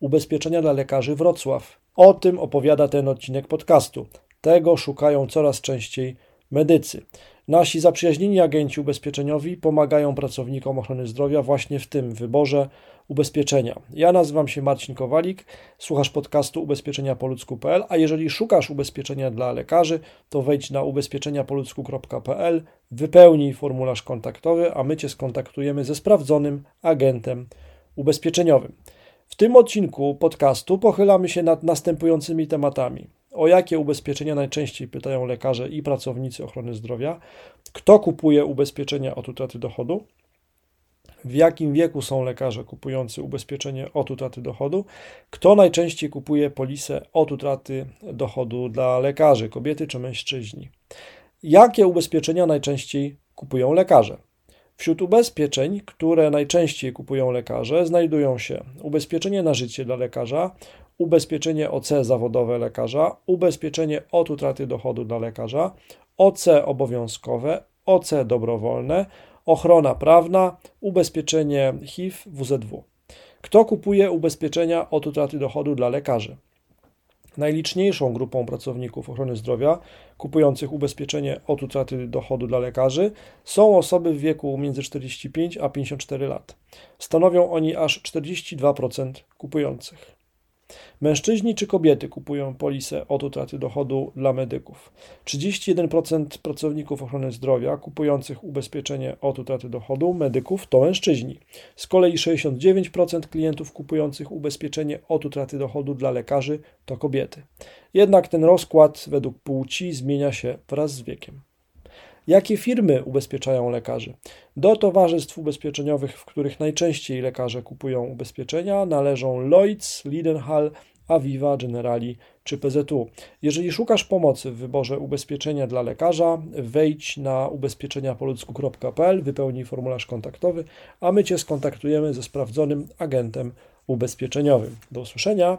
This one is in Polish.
Ubezpieczenia dla lekarzy Wrocław. O tym opowiada ten odcinek podcastu. Tego szukają coraz częściej medycy. Nasi zaprzyjaźnieni agenci ubezpieczeniowi pomagają pracownikom ochrony zdrowia właśnie w tym wyborze ubezpieczenia. Ja nazywam się Marcin Kowalik, słuchasz podcastu ubezpieczeniapoludzku.pl, a jeżeli szukasz ubezpieczenia dla lekarzy, to wejdź na ubezpieczeniapoludzku.pl, wypełnij formularz kontaktowy, a my Cię skontaktujemy ze sprawdzonym agentem ubezpieczeniowym. W tym odcinku podcastu pochylamy się nad następującymi tematami. O jakie ubezpieczenia najczęściej pytają lekarze i pracownicy ochrony zdrowia? Kto kupuje ubezpieczenia od utraty dochodu? W jakim wieku są lekarze kupujący ubezpieczenie od utraty dochodu? Kto najczęściej kupuje polisę od utraty dochodu dla lekarzy, kobiety czy mężczyźni? Jakie ubezpieczenia najczęściej kupują lekarze? Wśród ubezpieczeń, które najczęściej kupują lekarze, znajdują się ubezpieczenie na życie dla lekarza, ubezpieczenie OC zawodowe lekarza, ubezpieczenie od utraty dochodu dla lekarza, OC obowiązkowe, OC dobrowolne, ochrona prawna, ubezpieczenie HIV, WZW. Kto kupuje ubezpieczenia od utraty dochodu dla lekarzy? Najliczniejszą grupą pracowników ochrony zdrowia kupujących ubezpieczenie od utraty dochodu dla lekarzy są osoby w wieku między 45 a 54 lat. Stanowią oni aż 42% kupujących. Mężczyźni czy kobiety kupują polisę od utraty dochodu dla medyków. 31% pracowników ochrony zdrowia kupujących ubezpieczenie od utraty dochodu medyków to mężczyźni. Z kolei 69% klientów kupujących ubezpieczenie od utraty dochodu dla lekarzy to kobiety. Jednak ten rozkład według płci zmienia się wraz z wiekiem. Jakie firmy ubezpieczają lekarzy? Do towarzystw ubezpieczeniowych, w których najczęściej lekarze kupują ubezpieczenia, należą Lloyds, Lidenhall, Aviva, Generali czy PZU. Jeżeli szukasz pomocy w wyborze ubezpieczenia dla lekarza, wejdź na ubezpieczeniapoludzku.pl, wypełnij formularz kontaktowy, a my Cię skontaktujemy ze sprawdzonym agentem ubezpieczeniowym. Do usłyszenia.